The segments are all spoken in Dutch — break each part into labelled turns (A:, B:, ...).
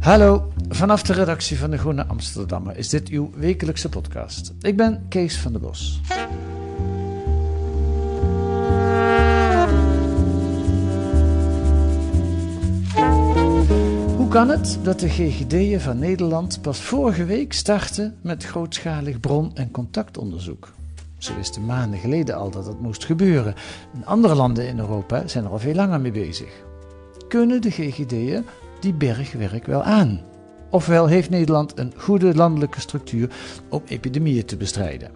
A: Hallo, vanaf de redactie van de Groene Amsterdammer is dit uw wekelijkse podcast. Ik ben Kees van der Bos. Hoe kan het dat de GGD'en van Nederland pas vorige week starten met grootschalig bron- en contactonderzoek? Ze wisten maanden geleden al dat dat moest gebeuren. En andere landen in Europa zijn er al veel langer mee bezig. Kunnen de GGD'en die bergwerk wel aan? Ofwel heeft Nederland een goede landelijke structuur om epidemieën te bestrijden?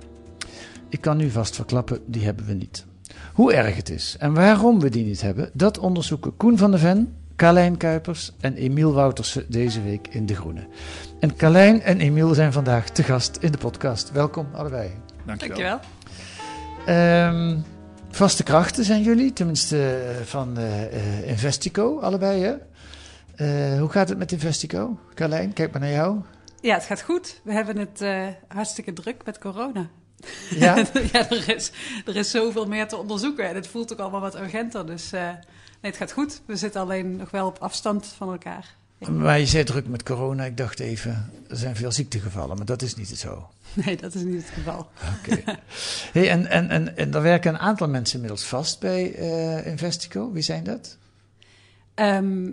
A: Ik kan nu vast verklappen, die hebben we niet. Hoe erg het is en waarom we die niet hebben, dat onderzoeken Koen van der Ven, Carlijn Kuipers en Emiel Woutersen deze week in De Groene. En Carlijn en Emiel zijn vandaag te gast in de podcast. Welkom allebei.
B: Dankjewel.
A: Ehm, vaste krachten zijn jullie, tenminste eh, van eh, eh, Investico, allebei hè? Eh, hoe gaat het met Investico? Carlijn, kijk maar naar jou.
C: Ja, het gaat goed. We hebben het eh, hartstikke druk met corona.
A: Ja?
C: ja, er is, er is zoveel meer te onderzoeken en het voelt ook allemaal wat urgenter. Dus eh, nee, het gaat goed. We zitten alleen nog wel op afstand van elkaar.
A: Maar je zei druk met corona. Ik dacht even, er zijn veel ziektegevallen, maar dat is niet zo.
C: Nee, dat is niet het geval.
A: Oké. hey, en, en, en, en er werken een aantal mensen inmiddels vast bij Investico. Wie zijn dat?
C: Ehm,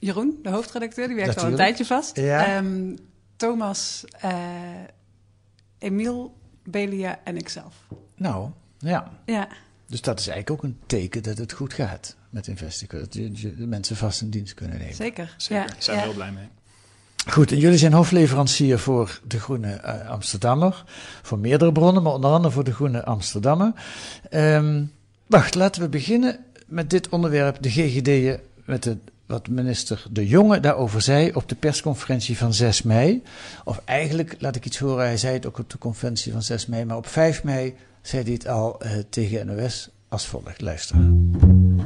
C: Jeroen, de hoofdredacteur, die werkt al een tijdje vast.
A: Ja.
C: Ehm, Thomas, eh, Emiel, Belia en ikzelf.
A: Nou, ja.
C: Ja,
A: Dus dat is eigenlijk ook een teken dat het goed gaat met Investico. Dat je, je de mensen vast in dienst kunnen nemen.
C: zeker.
B: Zeker.
C: Ja,
B: Daar zijn
C: ja.
B: we heel blij mee.
A: Goed, en jullie zijn hoofdleverancier voor de Groene eh, Amsterdammer. Voor meerdere bronnen, maar onder andere voor de Groene Amsterdammer. Ehm, wacht, laten we beginnen met dit onderwerp, de GGD'en, met de, wat minister De Jonge daarover zei op de persconferentie van 6 mei. Of eigenlijk, laat ik iets horen, hij zei het ook op de conferentie van 6 mei, maar op 5 mei zei hij het al eh, tegen NOS als volgt. Luister.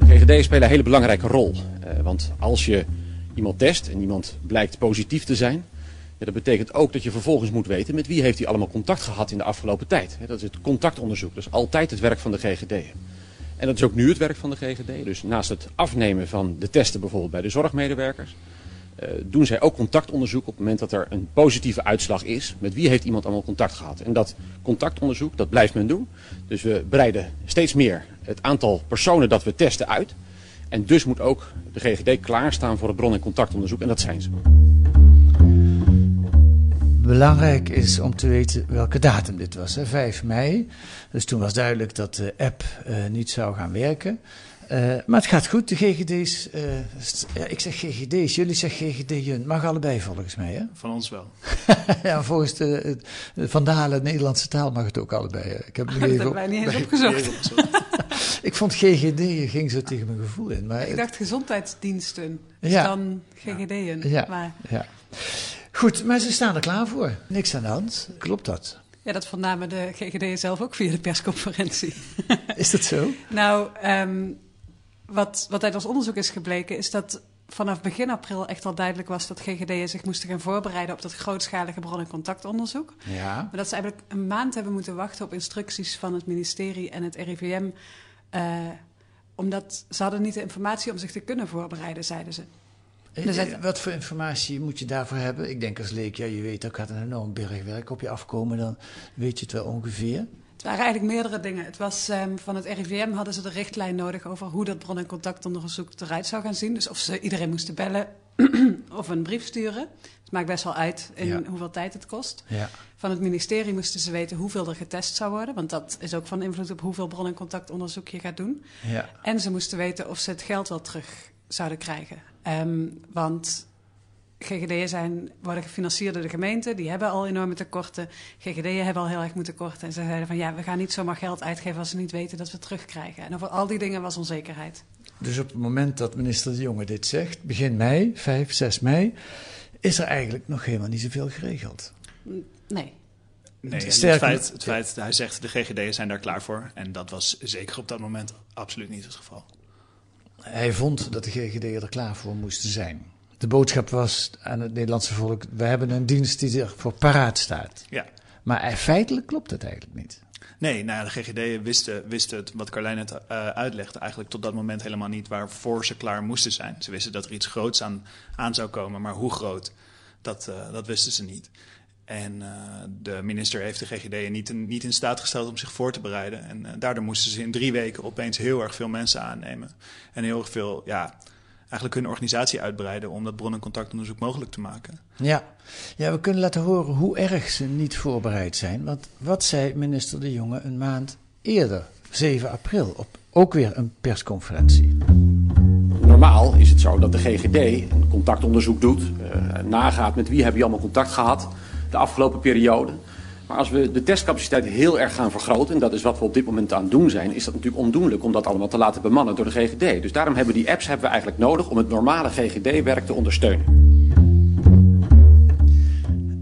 D: GGD spelen een hele belangrijke rol. Eh, want als je iemand test en iemand blijkt positief te zijn, ja, dat betekent ook dat je vervolgens moet weten met wie heeft hij allemaal contact gehad in de afgelopen tijd. Dat is het contactonderzoek. Dat is altijd het werk van de GGD. En dat is ook nu het werk van de GGD. Dus naast het afnemen van de testen bijvoorbeeld bij de zorgmedewerkers, eh, doen zij ook contactonderzoek op het moment dat er een positieve uitslag is. Met wie heeft iemand allemaal contact gehad? En dat contactonderzoek, dat blijft men doen. Dus we breiden steeds meer het aantal personen dat we testen uit. En dus moet ook de GGD klaarstaan voor het bron- en contactonderzoek. En dat zijn ze.
A: Belangrijk is om te weten welke datum dit was, hè? 5 mei. Dus toen was duidelijk dat de app eh, niet zou gaan werken. Eh, maar het gaat goed, de GGD's. eh, ja, ik zeg GGD's, jullie zeggen GGD'en. Mag allebei volgens mij, hè?
B: Van ons wel.
A: ja, volgens de, de Vandalen, Nederlandse taal mag het ook allebei. hè. Ik heb het even
C: wij niet eens opgezocht.
A: Ik vond GGD ging zo tegen mijn gevoel in. Maar
C: Ik dacht gezondheidsdiensten. Dus
A: Ja.
C: dan GGD'en.
A: Ja.
C: Maar
A: ja. Goed, maar ze staan er klaar voor. Niks aan de hand. Klopt dat?
C: ja, dat vernamen de GGD zelf ook via de persconferentie.
A: Is dat zo?
C: nou, ehm, wat, wat uit ons onderzoek is gebleken, is dat vanaf begin april echt al duidelijk was dat GGD'en zich moesten gaan voorbereiden op dat grootschalige bron- en contactonderzoek.
A: Ja.
C: Maar dat ze eigenlijk een maand hebben moeten wachten op instructies van het ministerie en het RIVM. eh, omdat ze hadden niet de informatie om zich te kunnen voorbereiden, zeiden ze. Dus het-
A: Eh, Wat voor informatie moet je daarvoor hebben? Ik denk als leek, ja, je weet, er gaat een enorm bergwerk op je afkomen, dan weet je het wel ongeveer.
C: Het waren eigenlijk meerdere dingen. Het was, um, van het RIVM hadden ze de richtlijn nodig over hoe dat bron- en contactonderzoek eruit zou gaan zien. Dus of ze iedereen moesten bellen of een brief sturen. Het maakt best wel uit in ja. hoeveel tijd het kost.
A: Ja.
C: Van het ministerie moesten ze weten hoeveel er getest zou worden. Want dat is ook van invloed op hoeveel bron- en contactonderzoek je gaat doen.
A: Ja.
C: En ze moesten weten of ze het geld wel terug zouden krijgen. Um, want GGD'en zijn, worden gefinancierd door de gemeente. Die hebben al enorme tekorten. GGD'en hebben al heel erg moeten korten. En ze zeiden van ja, we gaan niet zomaar geld uitgeven als ze niet weten dat we het terugkrijgen. En over al die dingen was onzekerheid.
A: Dus op het moment dat minister De Jonge dit zegt, begin mei, 5, 6 mei, is er eigenlijk nog helemaal niet zoveel geregeld.
C: Nee.
E: Nee, het feit, het feit, hij zegt de GGD'en zijn daar klaar voor. En dat was zeker op dat moment absoluut niet het geval.
A: Hij vond dat de GGD'en er klaar voor moesten zijn. De boodschap was aan het Nederlandse volk: we hebben een dienst die ervoor paraat staat.
E: Ja.
A: Maar feitelijk klopt het eigenlijk niet.
E: Nee, nou ja, de GGD wisten, wisten het, wat Carlijn net uh, uitlegde, eigenlijk tot dat moment helemaal niet waarvoor ze klaar moesten zijn. Ze wisten dat er iets groots aan, aan zou komen, maar hoe groot, dat, uh, dat wisten ze niet. En uh, de minister heeft de GGD niet in, niet in staat gesteld om zich voor te bereiden. En daardoor moesten ze in drie weken opeens heel erg veel mensen aannemen. En heel erg veel, ja, eigenlijk hun organisatie uitbreiden om dat bron- en contactonderzoek mogelijk te maken.
A: Ja. ja, we kunnen laten horen hoe erg ze niet voorbereid zijn. Want wat zei minister De Jonge een maand eerder, 7 april, op ook weer een persconferentie?
D: Normaal is het zo dat de GGD een contactonderzoek doet, uh, nagaat met wie heb je allemaal contact gehad de afgelopen periode. Maar als we de testcapaciteit heel erg gaan vergroten, en dat is wat we op dit moment aan het doen zijn, is dat natuurlijk ondoenlijk om dat allemaal te laten bemannen door de GGD. Dus daarom hebben die apps hebben we eigenlijk nodig om het normale GGD-werk te ondersteunen.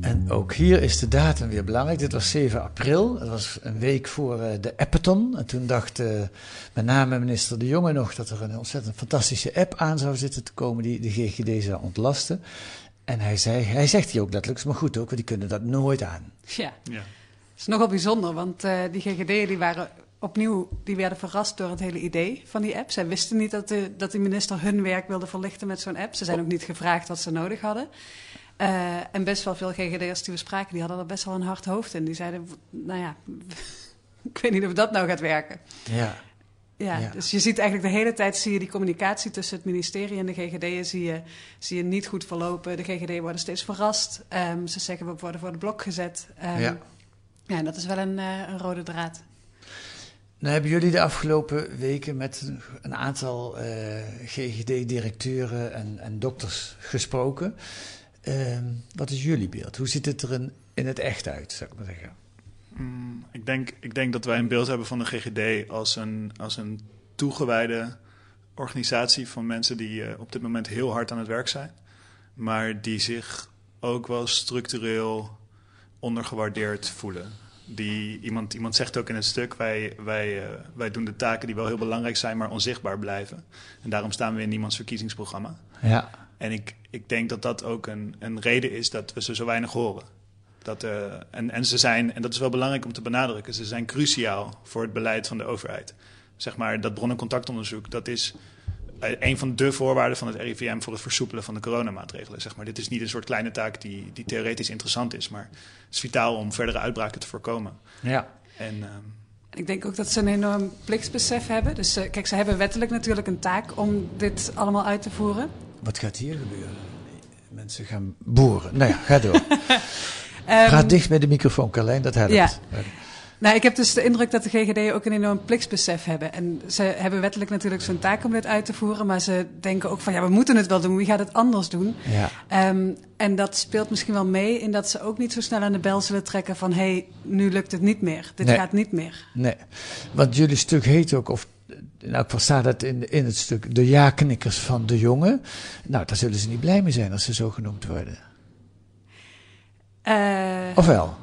A: En ook hier is de datum weer belangrijk. Dit was 7 april. Dat was een week voor uh, de Appathon. En toen dacht uh, met name minister De Jonge nog dat er een ontzettend fantastische app aan zou zitten te komen die de GGD zou ontlasten. En hij, zei, hij zegt hier ook letterlijk, maar goed ook, want die kunnen dat nooit aan.
C: Ja,
E: ja.
C: het is nogal bijzonder, want uh, die GGD'en die waren opnieuw, die werden verrast door het hele idee van die app. Zij wisten niet dat de, dat de minister hun werk wilde verlichten met zo'n app. Ze zijn ook niet gevraagd wat ze nodig hadden. Uh, en best wel veel GGD'ers die we spraken, die hadden er best wel een hard hoofd in. Die zeiden, nou ja, ik weet niet of dat nou gaat werken.
A: Ja.
C: Ja,
A: Ja.
C: dus je ziet eigenlijk de hele tijd zie je die communicatie tussen het ministerie en de GGD'en zie je, zie je niet goed verlopen. De GGD worden steeds verrast. Um, ze zeggen we worden voor de blok gezet. Um,
A: Ja.
C: ja, en dat is wel een, uh, een rode draad.
A: Nou hebben jullie de afgelopen weken met een aantal uh, GGD-directeuren en, en dokters gesproken. Um, wat is jullie beeld? Hoe ziet het er in, in het echt uit, zou ik maar zeggen?
E: Mm, ik, denk, ik denk dat wij een beeld hebben van de GGD als een, als een toegewijde organisatie van mensen die uh, op dit moment heel hard aan het werk zijn, maar die zich ook wel structureel ondergewaardeerd voelen. Die, iemand, iemand zegt ook in het stuk, wij, wij, uh, wij doen de taken die wel heel belangrijk zijn, maar onzichtbaar blijven. En daarom staan we in niemands verkiezingsprogramma.
A: Ja.
E: En ik, ik denk dat dat ook een, een reden is dat we ze zo weinig horen. Dat, uh, en, en ze zijn, en dat is wel belangrijk om te benadrukken, ze zijn cruciaal voor het beleid van de overheid. Zeg maar, dat bron- en contactonderzoek, dat is een van de voorwaarden van het RIVM voor het versoepelen van de coronamaatregelen. Zeg maar, dit is niet een soort kleine taak die, die theoretisch interessant is, maar het is vitaal om verdere uitbraken te voorkomen.
A: Ja.
E: En, uh,
C: Ik denk ook dat ze een enorm plichtsbesef hebben. Dus uh, kijk, ze hebben wettelijk natuurlijk een taak om dit allemaal uit te voeren.
A: Wat gaat hier gebeuren? Mensen gaan boeren. Nou ja, ga door. Ga dicht bij de microfoon, Carlijn, dat helpt.
C: Ja. Nou, ik heb dus de indruk dat de GGD ook een enorm plichtsbesef hebben. En ze hebben wettelijk natuurlijk zo'n taak om dit uit te voeren. Maar ze denken ook van, ja, we moeten het wel doen. Wie gaat het anders doen?
A: Ja.
C: Um, en dat speelt misschien wel mee in dat ze ook niet zo snel aan de bel zullen trekken van... hé, hey, nu lukt het niet meer. Dit
A: Nee.
C: gaat niet meer.
A: Nee, want jullie stuk heet ook, of elk geval staat het in, in het stuk, de ja-knikkers van de jongen. Nou, daar zullen ze niet blij mee zijn als ze zo genoemd worden.
C: Uh,
A: Of wel?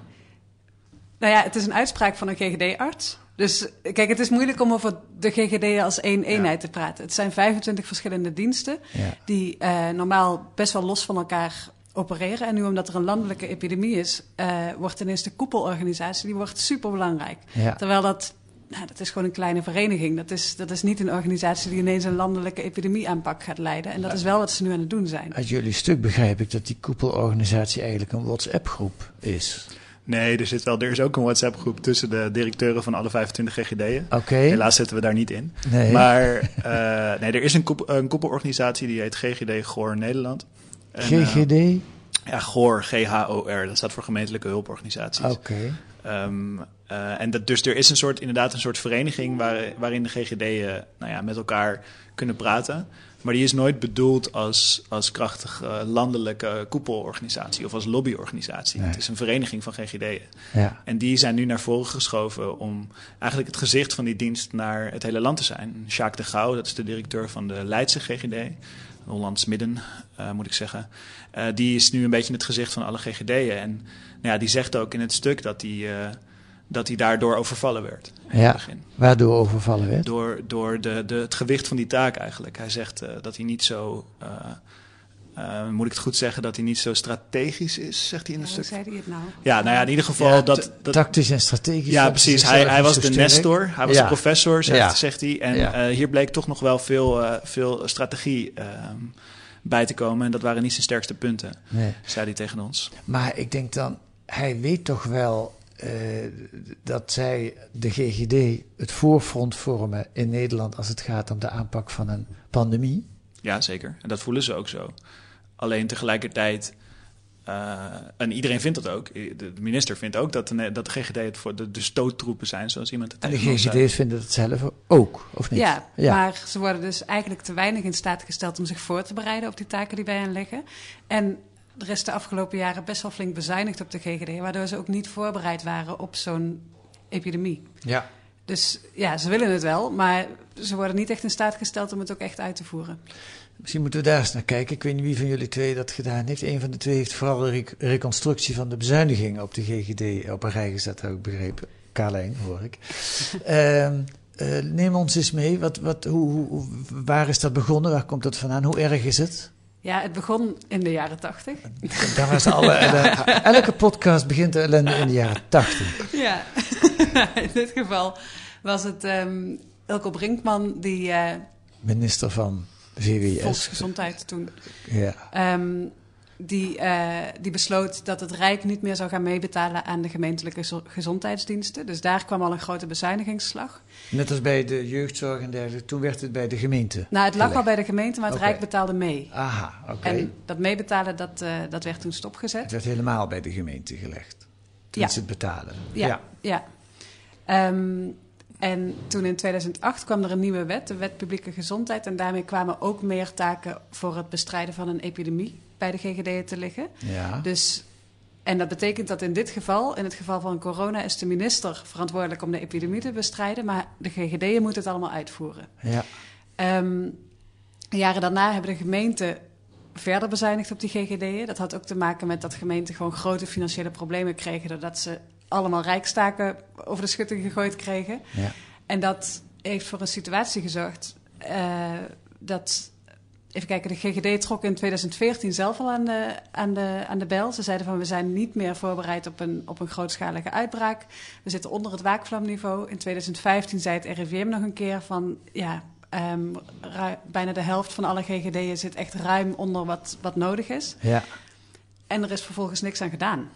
C: Nou ja, het is een uitspraak van een GGD-arts. Dus kijk, het is moeilijk om over de GGD als één eenheid te praten. Het zijn 25 verschillende diensten
A: Ja.
C: die uh, normaal best wel los van elkaar opereren. En nu omdat er een landelijke epidemie is, uh, wordt ineens de koepelorganisatie, die wordt superbelangrijk.
A: Ja.
C: Terwijl dat, nou, dat is gewoon een kleine vereniging. Dat is, dat is niet een organisatie die ineens een landelijke epidemieaanpak gaat leiden. En dat is wel wat ze nu aan het doen zijn.
A: Uit jullie stuk begrijp ik dat die koepelorganisatie eigenlijk een WhatsApp-groep is.
E: Nee, er, zit wel, er is ook een WhatsApp-groep tussen de directeuren van alle 25 GGD'en.
A: Oké.
E: Helaas zitten we daar niet in.
A: Nee.
E: Maar eh, nee, er is een, koep- een koepelorganisatie die heet GGD Goor Nederland. En, eh,
A: GGD?
E: ja, GOR, G-H-O-R. Dat staat voor gemeentelijke hulporganisaties.
A: Oké.
E: Ehm, eh, en dat, dus er is een soort, inderdaad een soort vereniging waar, waarin de GGD'en nou ja, met elkaar kunnen praten. Maar die is nooit bedoeld als, als krachtige landelijke koepelorganisatie of als lobbyorganisatie.
A: Nee.
E: Het is een vereniging van GGD'en.
A: Ja.
E: En die zijn nu naar voren geschoven om eigenlijk het gezicht van die dienst naar het hele land te zijn. Jacques de Gouw, dat is de directeur van de Leidse GGD, Hollands Midden, eh, moet ik zeggen. Eh, die is nu een beetje het gezicht van alle GGD'en. En nou ja, die zegt ook in het stuk dat eh, dat hij daardoor overvallen werd. in het
A: Ja,
E: begin.
A: waardoor overvallen werd.
E: Door, door de, de, het gewicht van die taak eigenlijk. Hij zegt eh, dat hij niet zo, eh, eh, moet ik het goed zeggen, dat hij niet zo strategisch is, zegt hij in het
C: Hoe
E: stuk.
C: zei hij het nou?
E: Ja, nou ja, in ieder geval
A: Ja,
E: dat.
A: Tactisch en strategisch.
E: Ja, precies. Hij, hij was de nestor, hij was
A: Ja.
E: de professor, zegt,
A: Ja.
E: zegt hij. En
A: Ja.
E: eh, hier bleek toch nog wel veel, eh, veel strategie ehm, bij te komen. En dat waren niet zijn sterkste punten,
A: Nee.
E: zei hij tegen ons.
A: Maar ik denk dan, hij weet toch wel eh, dat zij, de GGD, het voorfront vormen in Nederland als het gaat om de aanpak van een pandemie.
E: Ja, zeker. En dat voelen ze ook zo. Alleen tegelijkertijd, eh, en iedereen vindt dat ook. De minister vindt ook dat de, dat de GGD het voor de, de stoottroepen zijn, zoals iemand het
A: En de. GGD's vinden het zelf ook, of niet?
C: Ja, maar ze worden dus eigenlijk te weinig in staat gesteld om zich voor te bereiden op die taken die bij hen liggen. En er is de afgelopen jaren best wel flink bezuinigd op de GGD, waardoor ze ook niet voorbereid waren op zo'n epidemie.
A: Ja.
C: Dus ja, ze willen het wel, maar ze worden niet echt in staat gesteld om het ook echt uit te voeren.
A: Misschien moeten we daar eens naar kijken. Ik weet niet wie van jullie twee dat gedaan heeft. Een van de twee heeft vooral de rec- reconstructie van de bezuinigingen op de GGD op een rij gezet, heb ik begrepen. Carlijn, hoor ik. Ehm, eh, neem ons eens mee. Wat, wat, hoe- hoe- waar is dat begonnen? Waar komt dat vandaan? Hoe erg is het?
C: Ja, het begon in de jaren tachtig.
A: Daar was alle, ellende- elke podcast begint de ellende in de jaren tachtig.
C: Ja, in dit geval was het ehm Elko Brinkman die eh,
A: Minister van VWS.
C: volksgezondheid toen
A: Ja.
C: Ehm, die, eh, die besloot dat het Rijk niet meer zou gaan meebetalen aan de gemeentelijke zo- gezondheidsdiensten. Dus daar kwam al een grote bezuinigingsslag.
A: Net als bij de jeugdzorg en dergelijke. Toen werd het bij de gemeente.
C: Nou, het lag al bij de gemeente, maar het. Rijk betaalde mee.
A: Aha, oké.
C: En dat meebetalen, dat, eh, dat werd toen
A: Het
C: stopgezet.
A: werd helemaal bij de gemeente gelegd. Toen
C: Ja.
A: ze het betalen.
C: Ja, ja. Ehm, en toen in 2008 kwam er een nieuwe wet, de Wet Publieke Gezondheid. En daarmee kwamen ook meer taken voor het bestrijden van een epidemie bij de GGD te liggen.
A: Ja.
C: Dus, en dat betekent dat in dit geval, in het geval van corona, is de minister verantwoordelijk om de epidemie te bestrijden, maar de GGD'en moeten het allemaal uitvoeren.
A: Ja.
C: Ehm, de jaren daarna hebben de gemeenten verder bezuinigd op die GGD'en. Dat had ook te maken met dat gemeenten gewoon grote financiële problemen kregen, doordat ze allemaal rijkstaken over de schutting gegooid kregen.
A: Ja.
C: En dat heeft voor een situatie gezorgd eh, dat. Even kijken, de GGD trok in 2014 zelf al aan de, aan, de, aan de bel. Ze zeiden van we zijn niet meer voorbereid op een, op een grootschalige uitbraak. We zitten onder het waakvlamniveau. In 2015 zei het RIVM nog een keer van ja, ehm, bijna de helft van alle GGD'en zit echt ruim onder wat, wat nodig is.
A: Ja.
C: En er is vervolgens niks aan gedaan.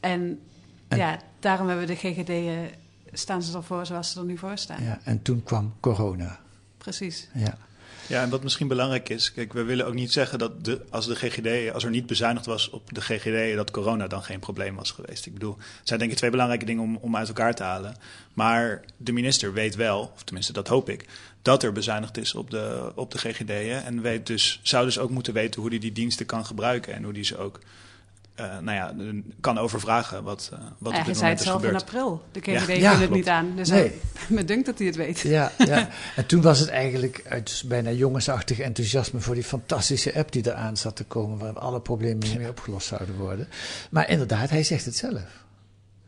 C: En,
A: En-
C: ja, daarom hebben de GGD'en, staan ze ervoor zoals ze er nu voor staan.
A: ja. En toen kwam corona.
C: Precies.
A: Ja.
E: Ja, en wat misschien belangrijk is, kijk, we willen ook niet zeggen dat de, als de GGD, als er niet bezuinigd was op de GGD, dat corona dan geen probleem was geweest. Ik bedoel, het zijn denk ik twee belangrijke dingen om, om uit elkaar te halen. Maar de minister weet wel, of tenminste dat hoop ik, dat er bezuinigd is op de, op de GGD'en. En weet dus, zou dus ook moeten weten hoe hij die diensten kan gebruiken en hoe die ze ook, eh, nou ja, kan overvragen wat, eh, wat
C: Ja,
E: op
C: hij
E: dit
C: zei het
E: is
C: zelf in
E: gebeurd.
C: april. De
E: Ja.
C: GGD
A: Ja,
C: het niet aan. Dus
A: Nee.
C: hij, me dunkt dat hij het weet.
A: Ja, ja. En toen was het eigenlijk uit bijna jongensachtig enthousiasme voor die fantastische app die eraan zat te komen, waar alle problemen mee opgelost zouden worden. Maar inderdaad, hij zegt het zelf.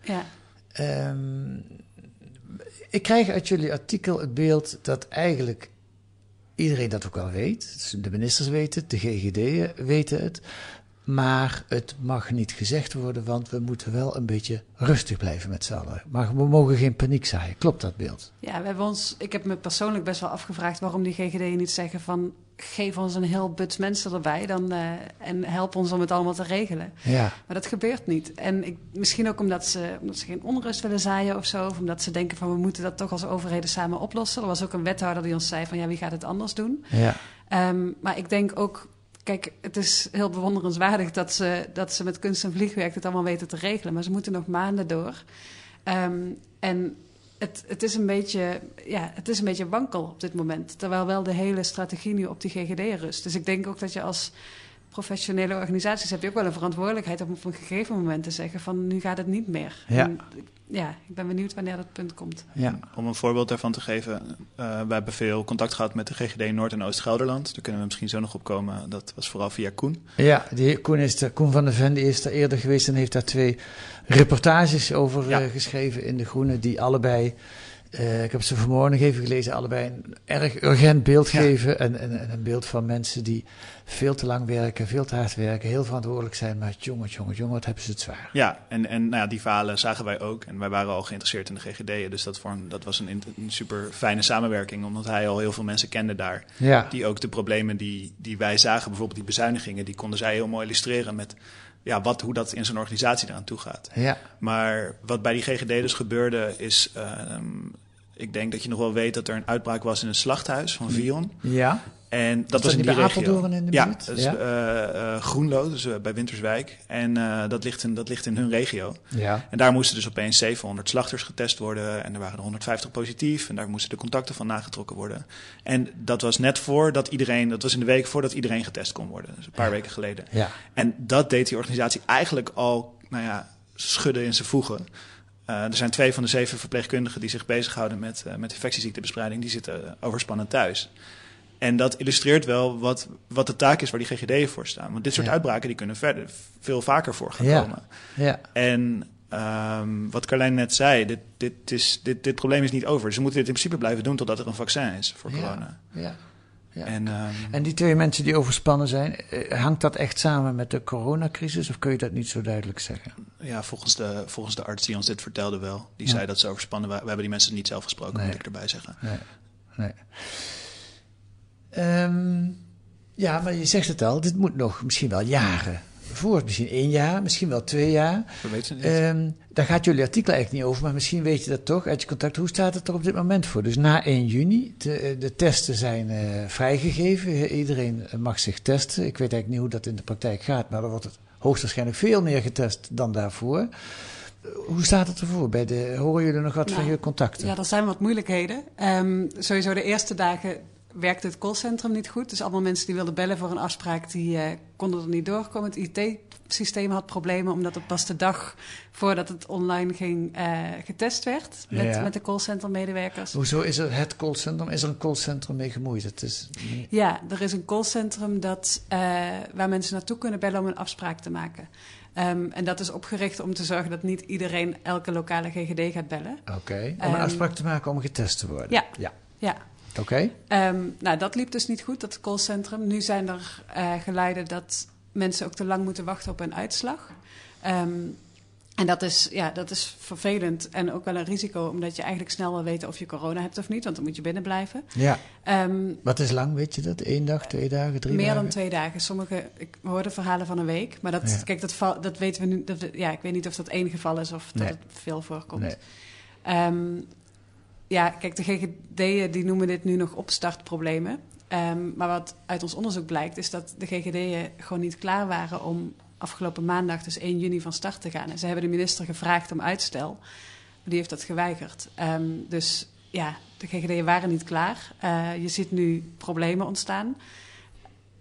C: Ja.
A: Ehm, ik krijg uit jullie artikel het beeld dat eigenlijk iedereen dat ook wel weet. De ministers weten het, de GGD'en weten het. Maar het mag niet gezegd worden, want we moeten wel een beetje rustig blijven met z'n allen. Maar we mogen geen paniek zaaien. Klopt dat beeld?
C: ja, we hebben ons, ik heb me persoonlijk best wel afgevraagd waarom die GGD'en niet zeggen van geef ons een heel buts mensen erbij dan, uh, en help ons om het allemaal te regelen.
A: Ja.
C: Maar dat gebeurt niet. En ik, misschien ook omdat ze, omdat ze geen onrust willen zaaien of zo. Of omdat ze denken van we moeten dat toch als overheden samen oplossen. Er was ook een wethouder die ons zei van ja, wie gaat het anders doen?
A: Ja.
C: Um, maar ik denk ook, kijk, het is heel bewonderenswaardig dat ze, dat ze met kunst en vliegwerk het allemaal weten te regelen. Maar ze moeten nog maanden door. Um, en het, het, is een beetje, ja, het is een beetje wankel op dit moment. Terwijl wel de hele strategie nu op die GGD rust. Dus ik denk ook dat je als professionele organisaties heb je ook wel een verantwoordelijkheid om op een gegeven moment te zeggen van nu gaat het niet meer.
A: Ja.
C: En, ja, ik ben benieuwd wanneer dat punt komt.
A: Ja.
E: Om een voorbeeld daarvan te geven, uh, we hebben veel contact gehad met de GGD Noord- en Oost-Gelderland. Daar kunnen we misschien zo nog op komen. Dat was vooral via Koen.
A: Ja, die Koen, is de, Koen van der Ven die is er eerder geweest en heeft daar twee reportages over ja. uh, geschreven in De Groene, die allebei uh, ik heb ze vanmorgen nog even gelezen, allebei een erg urgent beeld ja. geven. En, en, en, een beeld van mensen die veel te lang werken, veel te hard werken, heel verantwoordelijk zijn. Maar jongen, jongen, jongen, wat hebben ze het zwaar.
E: Ja, en, en nou ja, die verhalen zagen wij ook. En wij waren al geïnteresseerd in de GGD. Dus dat, vorm, dat was een, een super fijne samenwerking, omdat hij al heel veel mensen kende daar.
A: Ja.
E: Die ook de problemen die, die wij zagen, bijvoorbeeld die bezuinigingen, die konden zij heel mooi illustreren met ja, wat, hoe dat in zo'n organisatie eraan toe gaat.
A: Ja.
E: Maar wat bij die GGD dus gebeurde is... Uh, ik denk dat je nog wel weet dat er een uitbraak was in een slachthuis van Vion.
A: Ja.
E: En dat was in die
A: bij
E: regio.
A: Apeldoorn in de
E: ja,
A: buurt?
E: is ja, uh, uh, Groenlo, dus uh, bij Winterswijk. En dat, ligt in, dat ligt in hun regio.
A: Ja.
E: En daar moesten dus opeens 700 slachters getest worden. En er waren er 150 positief. En daar moesten de contacten van nagetrokken worden. En dat was net voordat iedereen, dat was in de week voordat iedereen getest kon worden. Dus een paar
A: ja.
E: weken geleden.
A: Ja.
E: En dat deed die organisatie eigenlijk al, nou ja, schudden in zijn voegen. Uh, er zijn twee van de zeven verpleegkundigen die zich bezighouden met, uh, met infectieziektebestrijding, die zitten overspannen thuis. En dat illustreert wel wat, wat de taak is waar die GGD'en voor staan. Want dit soort
A: Ja.
E: uitbraken die kunnen verder veel vaker voor gaan
A: Ja.
E: komen.
A: Ja.
E: En um, wat Carlijn net zei, dit, dit, is, dit, dit probleem is niet over. Ze moeten dit in principe blijven doen totdat er een vaccin is voor corona.
A: Ja. Ja.
E: En, um,
A: En die twee mensen die overspannen zijn, eh, hangt dat echt samen met de coronacrisis of kun je dat niet zo duidelijk zeggen?
E: ja, volgens de, volgens de arts die ons dit vertelde wel. Die
A: Ja.
E: zei dat ze overspannen waren. We hebben die mensen niet zelf gesproken,
A: Nee.
E: moet ik erbij zeggen.
A: Nee. nee. Ehm, ja, maar je zegt het al, dit moet nog misschien wel jaren. Voor misschien één jaar, misschien wel twee jaar.
E: We weten het niet.
A: Ehm, daar gaat jullie artikel eigenlijk niet over, maar misschien weet je dat toch uit je contact. Hoe staat het er op dit moment voor? Dus na 1 juni, de, de testen zijn eh, vrijgegeven. Iedereen mag zich testen. Ik weet eigenlijk niet hoe dat in de praktijk gaat, maar dan wordt het hoogstwaarschijnlijk veel meer getest dan daarvoor. Eh, Hoe staat het ervoor? Bij de, horen jullie nog wat
C: Nou,
A: van je contacten?
C: Ja, er zijn wat moeilijkheden. Ehm, sowieso de eerste dagen werkte het callcentrum niet goed. Dus allemaal mensen die wilden bellen voor een afspraak, die eh, konden er niet doorkomen. Het IT-systeem had problemen, omdat het pas de dag voordat het online ging eh, getest werd met,
A: Ja.
C: met de callcentrum-medewerkers.
A: Hoezo is er het callcentrum? Is er een callcentrum mee gemoeid? Het is
C: Ja, er is een callcentrum dat, eh, waar mensen naartoe kunnen bellen om een afspraak te maken. Ehm, en dat is opgericht om te zorgen dat niet iedereen elke lokale GGD gaat bellen.
A: Oké. Om
C: Ehm,
A: een afspraak te maken om getest te worden?
C: Ja.
A: Ja.
C: Ja.
A: Oké.
C: Ehm, nou, dat liep dus niet goed, dat callcentrum. Nu zijn er eh, geluiden dat mensen ook te lang moeten wachten op een uitslag. Ehm, en dat is, ja, dat is vervelend en ook wel een risico, omdat je eigenlijk snel wil weten of je corona hebt of niet, want dan moet je binnen blijven.
A: Ja.
C: Ehm,
A: Wat is lang, weet je dat? Eén dag, twee dagen, drie
C: meer
A: dagen?
C: dan twee dagen. Sommige, ik hoorde verhalen van een week, maar dat,
A: Ja.
C: kijk, dat, dat weten we nu. Dat, ja, ik weet niet of dat één geval is of dat
A: Nee.
C: het veel voorkomt.
A: Nee.
C: Ja, kijk, de GGD'en die noemen dit nu nog opstartproblemen. Ehm, maar wat uit ons onderzoek blijkt, is dat de GGD'en gewoon niet klaar waren om afgelopen maandag, dus 1 juni, van start te gaan. En ze hebben de minister gevraagd om uitstel, maar die heeft dat geweigerd. Ehm, dus ja, de GGD'en waren niet klaar. Eh, je ziet nu problemen ontstaan.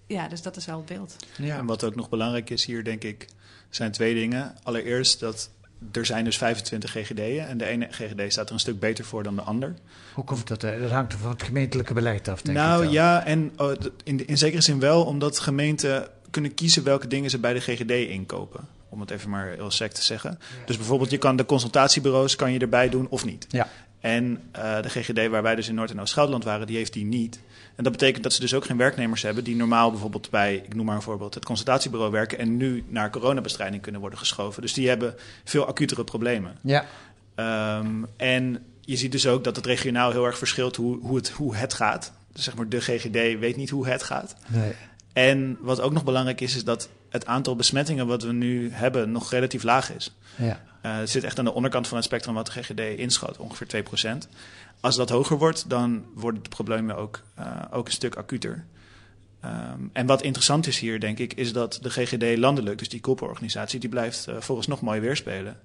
C: Ja, dus dat is wel het beeld.
A: Ja.
E: En wat ook nog belangrijk is hier, denk ik, zijn twee dingen. Allereerst dat er zijn dus 25 GGD'en en de ene GGD staat er een stuk beter voor dan de ander.
A: Hoe komt dat? eh, Dat hangt van het gemeentelijke beleid af, denk ik
E: nou ja, en oh, in zekere zin wel, omdat gemeenten kunnen kiezen welke dingen ze bij de GGD inkopen. Om het even maar heel sec te zeggen. Dus bijvoorbeeld, je kan de consultatiebureaus kan je erbij doen of niet.
A: Ja.
E: En eh, de GGD waar wij dus in Noord- en Oost-Gelderland waren, die heeft die niet. En dat betekent dat ze dus ook geen werknemers hebben die normaal bijvoorbeeld bij, ik noem maar een voorbeeld, het consultatiebureau werken en nu naar coronabestrijding kunnen worden geschoven. Dus die hebben veel acutere problemen.
A: Ja.
E: Ehm, en je ziet dus ook dat het regionaal heel erg verschilt hoe, hoe, het, hoe het gaat. zeg maar de GGD weet niet hoe het gaat.
A: Nee.
E: En wat ook nog belangrijk is, is dat het aantal besmettingen wat we nu hebben nog relatief laag is.
A: Ja.
E: Uh, het zit echt aan de onderkant van het spectrum wat de GGD inschat, ongeveer 2%. Als dat hoger wordt, dan worden de problemen ook, uh, ook een stuk acuter. Um, en wat interessant is hier, denk ik, is dat de GGD landelijk, dus die koepelorganisatie, die blijft uh, volgens nog mooi weerspelen.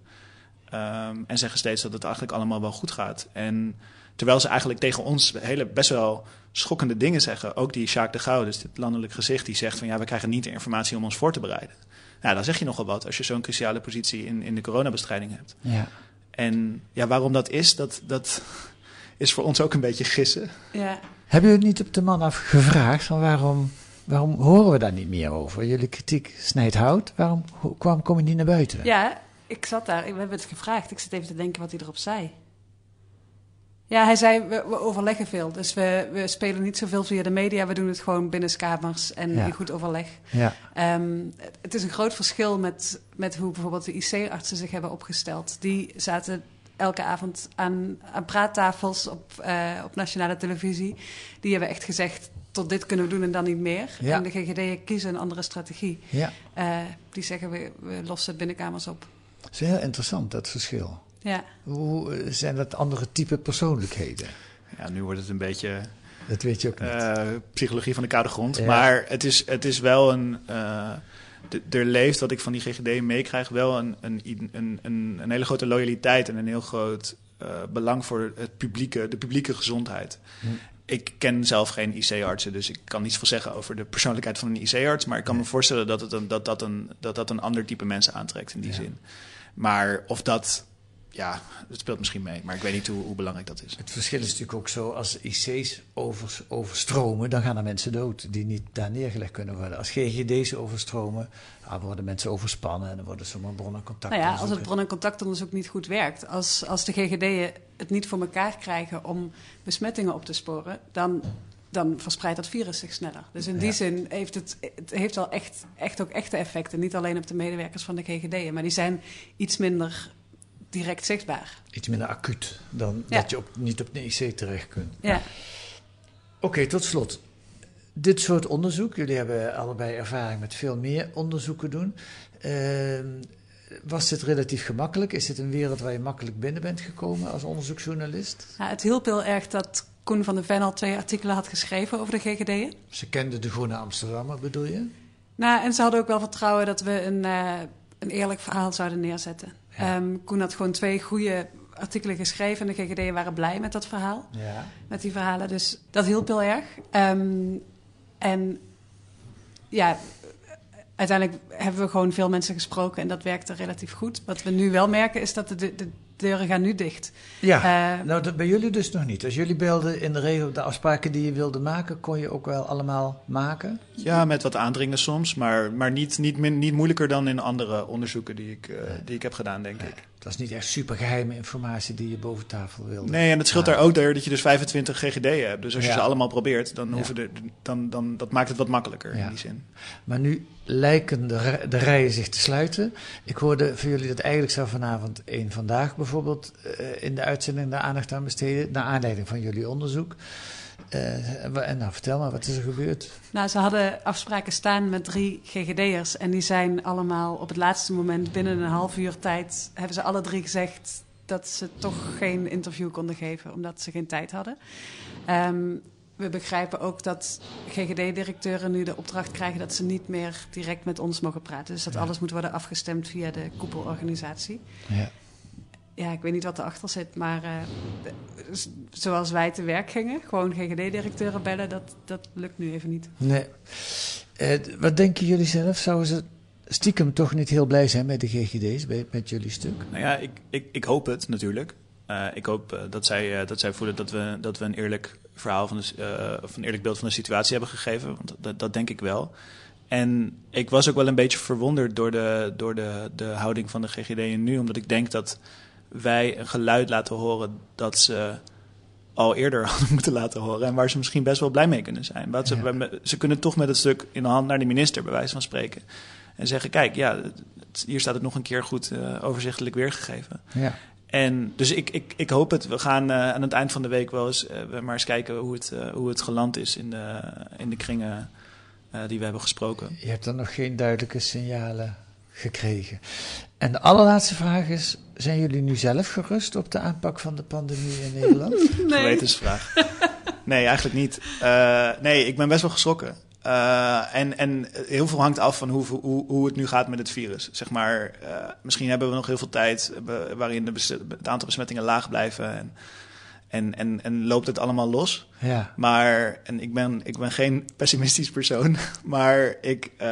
E: Um, en zeggen steeds dat het eigenlijk allemaal wel goed gaat. En terwijl ze eigenlijk tegen ons hele best wel schokkende dingen zeggen. Ook die Jacques de Gauw, dus dit landelijk gezicht, die zegt van ja, we krijgen niet de informatie om ons voor te bereiden. Nou, dan zeg je nogal wat als je zo'n cruciale positie in, in de coronabestrijding hebt.
A: Ja.
E: En ja, waarom dat is, dat, dat is voor ons ook een beetje gissen.
C: Ja.
A: Hebben jullie niet op de man af gevraagd van waarom, waarom horen we daar niet meer over? Jullie kritiek snijdt hout, waarom kwam, kom je niet naar buiten?
C: Ja, ik zat daar, we hebben het gevraagd. Ik zit even te denken wat hij erop zei. Ja, hij zei, we, we, overleggen veel. Dus we, we spelen niet zoveel via de media. We doen het gewoon binnenskamers en
A: Ja.
C: in goed overleg.
A: Ja.
C: Ehm, het- is een groot verschil met, met hoe bijvoorbeeld de IC-artsen zich hebben opgesteld. Die zaten elke avond aan, aan praattafels op, eh, op nationale televisie. Die hebben echt gezegd, tot dit kunnen we doen en dan niet meer.
A: Ja.
C: En de GGD kiezen een andere strategie.
A: Ja.
C: Eh, die zeggen, we, we lossen het binnenkamers op.
A: Dat is heel interessant, dat verschil.
C: Ja.
A: Hoe eh, zijn dat andere type persoonlijkheden?
E: Ja, nu wordt het een beetje
A: Dat weet je ook niet.
E: eh, psychologie van de koude grond.
A: Ja.
E: Maar het is, het is wel een. eh, er leeft, wat ik van die GGD meekrijg, wel een, een, een, een, een hele grote loyaliteit en een heel groot eh, belang voor het publieke, de publieke gezondheid.
A: Hm.
E: Ik ken zelf geen IC-artsen, dus ik kan niets veel zeggen over de persoonlijkheid van een IC-arts. Maar ik kan me voorstellen dat, het een, dat, dat, een, dat dat een ander type mensen aantrekt in die
A: Ja.
E: zin. Maar of dat, ja, het speelt misschien mee, maar ik weet niet hoe, hoe belangrijk dat is.
A: Het verschil is natuurlijk ook zo, als IC's over, overstromen, dan gaan er mensen dood die niet daar neergelegd kunnen worden. Als GGD's overstromen, dan worden mensen overspannen en dan worden zomaar bronnen contact.
C: Nou ja, als het bron- en contactonderzoek niet goed werkt, als, als de GGD'en het niet voor elkaar krijgen om besmettingen op te sporen, dan, dan verspreidt dat virus zich sneller. Dus in die
A: Ja.
C: zin heeft het, het heeft wel echt, echt ook echte effecten. Niet alleen op de medewerkers van de GGD'en, maar die zijn iets minder direct zichtbaar.
A: Iets minder acuut dan
C: Ja.
A: dat je op, niet op de IC terecht kunt.
C: Ja.
A: Oké, tot slot. Dit soort onderzoek, jullie hebben allebei ervaring met veel meer onderzoeken doen. Ehm, was dit relatief gemakkelijk? Is dit een wereld waar je makkelijk binnen bent gekomen als onderzoeksjournalist?
C: Ja, het hielp heel erg dat Koen van der Ven al twee artikelen had geschreven over de GGD'en.
A: Ze kenden de Groene Amsterdammer, bedoel je?
C: Nou, en ze hadden ook wel vertrouwen dat we een, eh, een eerlijk verhaal zouden neerzetten.
A: Ja.
C: Ehm, Koen had gewoon twee goede artikelen geschreven en de GGD'en waren blij met dat verhaal.
A: Ja.
C: met die verhalen. Dus dat hielp heel erg. Ehm, en ja, uiteindelijk hebben we gewoon veel mensen gesproken en dat werkte relatief goed. Wat we nu wel merken is dat de, de deuren gaan nu dicht.
A: Ja,
C: Eh,
A: nou dat bij jullie dus nog niet. Als jullie belden in de regel de afspraken die je wilde maken, kon je ook wel allemaal maken?
E: Ja, met wat aandringen soms, maar, maar niet, niet, min, niet moeilijker dan in andere onderzoeken die ik, eh, die ik heb gedaan, denk ik.
A: Het was niet echt supergeheime informatie die je boven tafel wilde.
E: Nee, en het scheelt daar ook door dat je dus 25 GGD'en hebt. Dus als je ze allemaal probeert, dan,
A: Ja.
E: hoeven de, dan, dan dat maakt het wat makkelijker
A: Ja.
E: in die zin.
A: Maar nu lijken de, de rijen zich te sluiten. Ik hoorde van jullie dat eigenlijk zou vanavond één vandaag bijvoorbeeld eh, in de uitzending daar aandacht aan besteden, naar aanleiding van jullie onderzoek. Eh, en en nou, vertel maar, wat is er gebeurd?
C: nou, ze hadden afspraken staan met drie GGD'ers en die zijn allemaal op het laatste moment binnen een half uur tijd, hebben ze alle drie gezegd dat ze toch geen interview konden geven omdat ze geen tijd hadden. Ehm, we begrijpen ook dat GGD-directeuren nu de opdracht krijgen dat ze niet meer direct met ons mogen praten. Dus dat
A: Ja.
C: alles moet worden afgestemd via de koepelorganisatie.
A: Ja.
C: Ja, ik weet niet wat erachter zit, maar eh, zoals wij te werk gingen, gewoon GGD-directeuren bellen, dat, dat lukt nu even niet.
A: Nee. Eh, wat denken jullie zelf? Zouden ze stiekem toch niet heel blij zijn met de GGD's, bij- met jullie stuk?
E: Nou ja, ik, ik, ik hoop het natuurlijk. Eh, ik hoop dat, zij, dat zij voelen dat we, dat we een eerlijk verhaal van de, eh, of een eerlijk beeld van de situatie hebben gegeven. Want dat, dat denk ik wel. En ik was ook wel een beetje verwonderd door de, door de, de houding van de GGD nu. Omdat ik denk dat wij een geluid laten horen dat ze al eerder hadden moeten laten horen. En waar ze misschien best wel blij mee kunnen zijn. Wat ze,
A: Ja.
E: ze kunnen toch met het stuk in de hand naar de minister, bij wijze van spreken. En zeggen, kijk, ja, het- hier staat het nog een keer goed eh, overzichtelijk weergegeven.
A: Ja.
E: En dus ik, ik, ik hoop het. We gaan uh, aan het eind van de week wel eens uh, maar eens kijken hoe het, hoe het geland is in de, in de kringen die we hebben gesproken.
A: Je hebt er nog geen duidelijke signalen gekregen. En de allerlaatste vraag is: zijn jullie nu zelf gerust op de aanpak van de pandemie in Nederland?
E: nee. Gewetensvraag. Nee, eigenlijk niet. nee, ik ben best wel geschrokken. Uh, en, en heel veel hangt af van hoe, hoe, hoe het nu gaat met het virus. Zeg maar, uh, misschien hebben we nog heel veel tijd waarin de het aantal besmettingen laag blijven. En, en, en, en loopt het allemaal los.
A: Ja.
E: Maar, en ik ben, ik ben geen pessimistisch persoon. Maar ik, uh,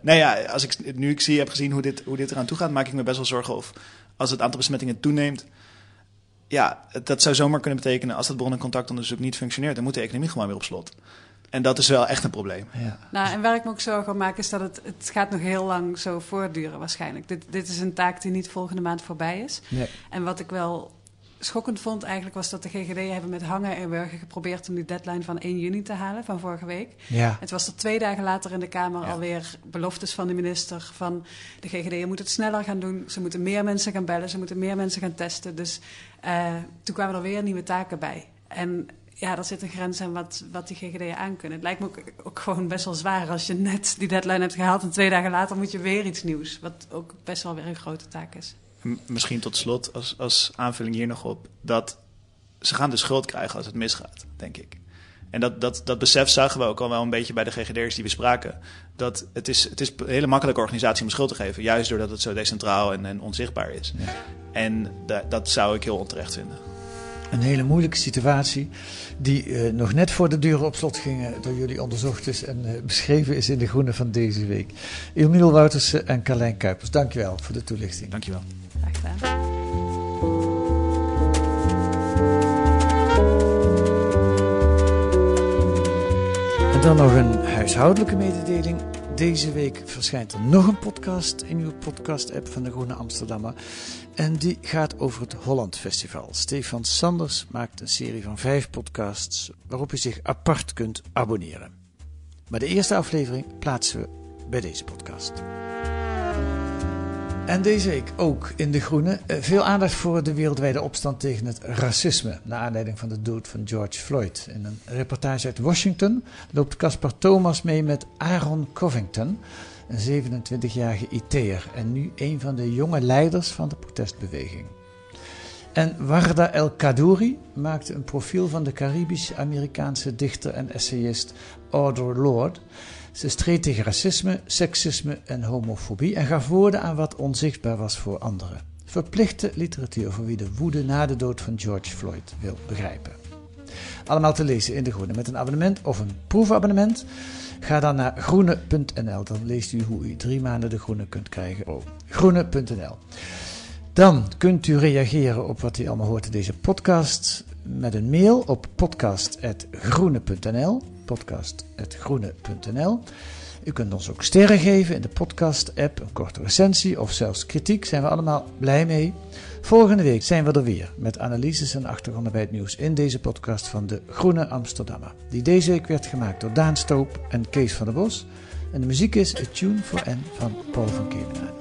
E: nou ja, als ik nu ik zie, heb gezien hoe dit, hoe dit eraan toe gaat, maak ik me best wel zorgen of als het aantal besmettingen toeneemt. Ja, dat zou zomaar kunnen betekenen als dat bron- en contactonderzoek niet functioneert, dan moet de economie gewoon weer op slot. En dat is wel echt een probleem.
A: Ja.
C: Nou, en waar ik me ook zorgen om maak, is dat het, het gaat nog heel lang zo voortduren waarschijnlijk. Dit, dit is een taak die niet volgende maand voorbij is.
A: Nee.
C: En wat ik wel schokkend vond eigenlijk was dat de GGD hebben met hangen en wurgen geprobeerd om die deadline van 1 juni te halen van vorige week.
A: Ja.
C: Het was er twee dagen later in de Kamer ja. alweer beloftes van de minister van de GGD moet het sneller gaan doen. Ze moeten meer mensen gaan bellen, ze moeten meer mensen gaan testen. Dus uh, toen kwamen er weer nieuwe taken bij. En ja, er zit een grens aan wat, wat die GGD aan kunnen. Het lijkt me ook, ook, gewoon best wel zwaar als je net die deadline hebt gehaald en twee dagen later moet je weer iets nieuws. Wat ook best wel weer een grote taak is.
E: Misschien tot slot, als, als aanvulling hier nog op, dat ze gaan de schuld krijgen als het misgaat, denk ik. En dat, dat, dat besef zagen we ook al wel een beetje bij de GGD'ers die we spraken. Dat het is, het is een hele makkelijke organisatie om schuld te geven. Juist doordat het zo decentraal en, en onzichtbaar is.
A: Ja.
E: En da dat zou ik heel onterecht vinden.
A: Een hele moeilijke situatie die uh, nog net voor de deuren op slot gingen door jullie onderzocht is en uh, beschreven is in de Groene van deze week. Emiel Woutersen en Carlijn Kuipers, dankjewel voor de toelichting.
E: Dankjewel.
A: En dan nog een huishoudelijke mededeling. Deze week verschijnt er nog een podcast in uw podcast-app van de Groene Amsterdammer. En die gaat over het Holland Festival. Stefan Sanders maakt een serie van vijf podcasts waarop u zich apart kunt abonneren. Maar de eerste aflevering plaatsen we bij deze podcast. En deze week ook in De Groene veel aandacht voor de wereldwijde opstand tegen het racisme. Naar aanleiding van de dood van George Floyd. In een reportage uit Washington loopt Caspar Thomas mee met Aaron Covington, een 27-jarige IT'er en nu een van de jonge leiders van de protestbeweging. En Warda El Kadouri maakte een profiel van de Caribisch-Amerikaanse dichter en essayist Audre Lorde. Ze streed tegen racisme, seksisme en homofobie en gaf woorden aan wat onzichtbaar was voor anderen. Verplichte literatuur voor wie de woede na de dood van George Floyd wil begrijpen. Allemaal te lezen in De Groene met een abonnement of een proefabonnement. Ga dan naar groene.nl, dan leest u hoe u drie maanden De Groene kunt krijgen. Oh, groene.nl. Dan kunt u reageren op wat u allemaal hoort in deze podcast met een mail op podcast.groene.nl podcast.groene.nl U kunt ons ook sterren geven in de podcast-app, een korte recensie of zelfs kritiek, zijn we allemaal blij mee. Volgende week zijn we er weer met analyses en achtergronden bij het nieuws in deze podcast van de Groene Amsterdammer. Die deze week werd gemaakt door Daan Stoop en Kees van der Bos. En de muziek is A Tune for N van Paul van Kemenade.